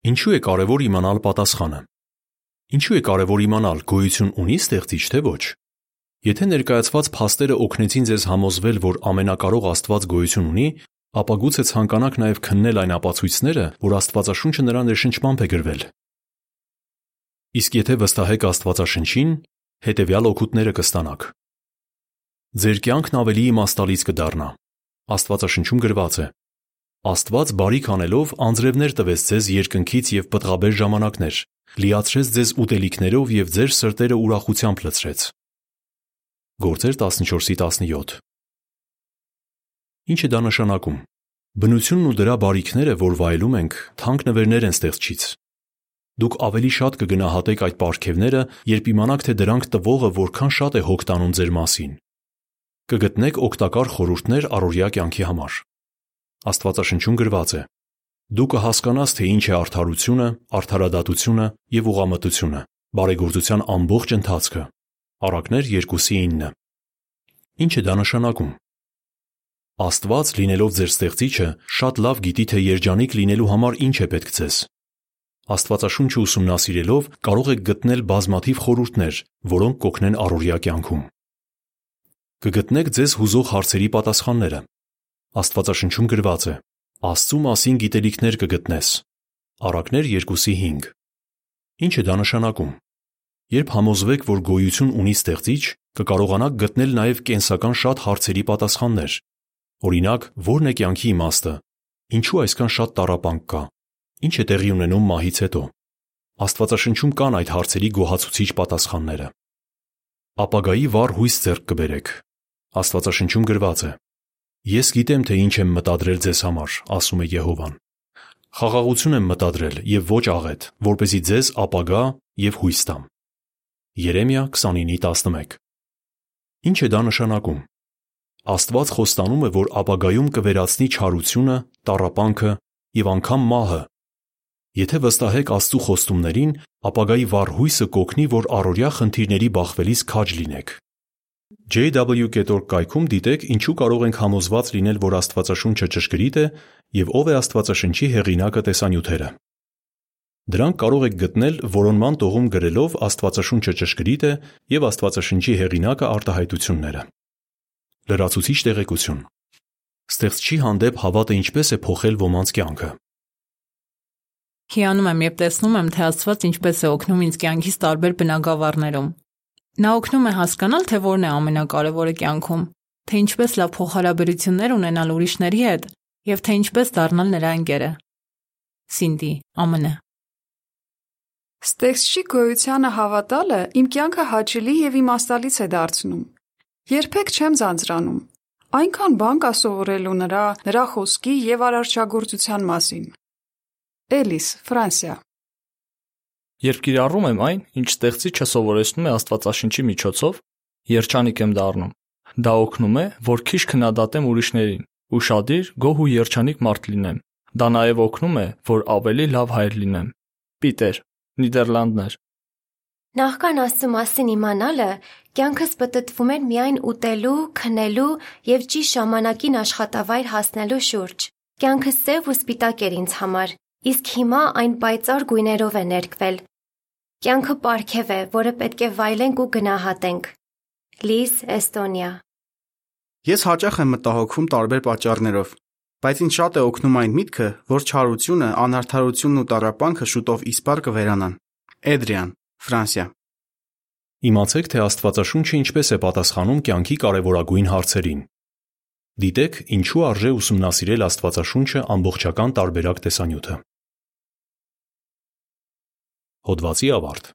Ինչու է կարևոր իմանալ պատասխանը։ Ինչու է կարևոր իմանալ գոյություն ունի ստեղծիչ թե ոչ։ Եթե ներկայացված փաստերը օգնեցին ձեզ համոզվել, որ ամենակարող Աստված գոյություն ունի, ապա գուցե ցանկանաք նաև քննել այն ապացույցները, որ Աստվածաշունչը նրա ներշնչմամբ է գրվել։ Իսկ եթե վստահեք Աստվածաշնչին, հետևյալ օգուտները կստանաք։ Ձեր կյանքն ավելի իմաստալից կդառնա։ Աստվածաշնչում գրված է. Աստված բարիք անելով անձրևներ տվեց ձեզ երկնքից եւ պտղաբեր ժամանակներ, լիացրեց ձեզ ուտելիքներով եւ ձեր սրտերը ուրախությամբ լցրեց։ Գործեր 14:17 Ինչ է դա նշանակում։ Բնությունն ու դրա բարիքները, որ վայելում ենք, թանկ նվերներ են ստեղծչից։ Դուք ավելի շատ կգնահատեք այդ պարգևները, երբ իմանաք, թե դրանք տվողը որքան շատ է հոգ տանում ձեր մասին։ Կգտնեք օգտակար խորհուրդներ առօրյա կյանքի համար։ Աստվածաշնչում գրված է. Դու կհասկանաս, թե ինչ է արդարությունը, արդարադատությունը եւ ուղամտությունը, բարեգործության ամբողջ ընթացքը։ Առակներ 2:9։ Ինչ է դա նշանակում։ Աստված, լինելով ձեր ստեղծիչը, շատ լավ գիտի, թե երջանիկ լինելու համար ինչ է պետք ձեզ։ Աստվածաշունչը ուսումնասիրելով կարող եք գտնել բազմաթիվ խորհուրդներ, որոնք կօգնեն առօրյա կյանքում։ Կգտնեք ձեզ հուզող հարցերի պատասխանները։ Աստվածաշնչում գրված է. Աստծու մասին գիտելիքներ կգտնես։ Առակներ 2:5։ Ինչ է դա նշանակում։ Երբ համոզվեք, որ գոյություն ունի ստեղծիչ, կկարողանաք գտնել նաև կենսական շատ հարցերի պատասխաններ։ Օրինակ, ո՞րն է կյանքի իմաստը։ Ինչու այսքան շատ տառապանք կա։ Ինչ է տեղի ունենում մահից հետո։ Աստվածաշնչում կան այդ հարցերի գոհացուցիչ պատասխանները։ Ապագայի վառ հույս ձեռք կբերեք։ Աստվածաշնչում գրված է. Ես գիտեմ, թե ինչ եմ մտադրել ձեզ համար, ասում է Եհովան։ Խաղաղություն եմ մտադրել եւ ոչ աղետ, որ เป զի ձեզ ապագա եւ հույս տամ։ Երեմիա 29:11 Ինչ է դա նշանակում։ Աստված խոստանում է, որ ապագայում կվերացնի չարությունը, տառապանքը եւ անգամ մահը։ Եթե վստահեք Աստծո խոստումներին, ապագայի վառ հույսը կօգնի, որ առօրյա խնդիրների բախվելիս քաջ լինեք։ JW.org կայքում դիտեք ինչու կարող ենք համոզված լինել, որ Աստվածաշունչը ճշգրիտ է եւ ով է Աստվածաշնչի հեղինակը տեսանյութերը։ Դրանք կարող եք գտնել որոնման տողում գրելով Աստվածաշունչը ճշգրիտ է եւ Աստվածաշնչի հեղինակը արտահայտությունները։ Լրացուցիչ տեղեկություն։ Ստեղծչի հանդեպ հավատը ինչպես է փոխել ոմանց կյանքը։ Հիանում եմ, երբ տեսնում եմ, թե Աստված ինչպես է օգնում ինձ կյանքից տարբեր բնագավառներում։ Նա օգնում է հասկանալ, թե որն է ամենակարևորը կյանքում, թե ինչպես լավ փոխհարաբերություններ ունենալ ուրիշների հետ եւ թե ինչպես դառնալ նրա ընկերը։ Սինդի, ԱՄՆ Ստեքսչի գոյությանը հավատալը իմ կյանքը հաճելի եւ իմաստալից է դարձնում։ Երբեք չեմ ձանձրանում։ Այնքան բան կա սովորելու նրա, նրա խոսքի եւ արարչագործության մասին։ Էլիս, Ֆրանսիա Երբ կիրառում եմ այն, ինչ ստեղծիչը սովորեցնում է Աստվածաշնչի միջոցով, երջանիկ եմ դառնում։ Դա օգնում է, որ քիչ քննադատեմ ուրիշներին, ուշադիր, գոհ ու երջանիկ մարդ լինեմ։ Դա նաև օգնում է, որ ավելի լավ հայր լինեմ։ Պիտեր, Նիդերլանդներ։ Նախքան Աստծո մասին իմանալը, կյանքս պատտվում էր միայն ուտելու, քնելու եւ ճիշտ ժամանակին աշխատավայր հասնելու շուրջ։ Կյանքս ծև ու սպիտակ էր ինձ համար, իսկ հիմա այն պայծառ գույներով է ներկվել, Կյանքը պարգև է, որը պետք է վայելենք ու գնահատենք։ Լիզ, Էստոնիա։ Ես հաճախ եմ մտահոգվում տարբեր պատճառներով, բայց ինձ շատ է օգնում այն միտքը, որ չարությունը, անարդարությունն ու տառապանքը շուտով իսպար կվերանան։ Էդրիան, Ֆրանսիա։ Իմացեք, թե Աստվածաշունչը ինչպես է պատասխանում կյանքի կարևորագույն հարցերին։ Դիտեք, ինչու արժե ուսումնասիրել Աստվածաշունչը ամբողջական տարբերակ տեսանյութը։ Հոդվացի ավարտ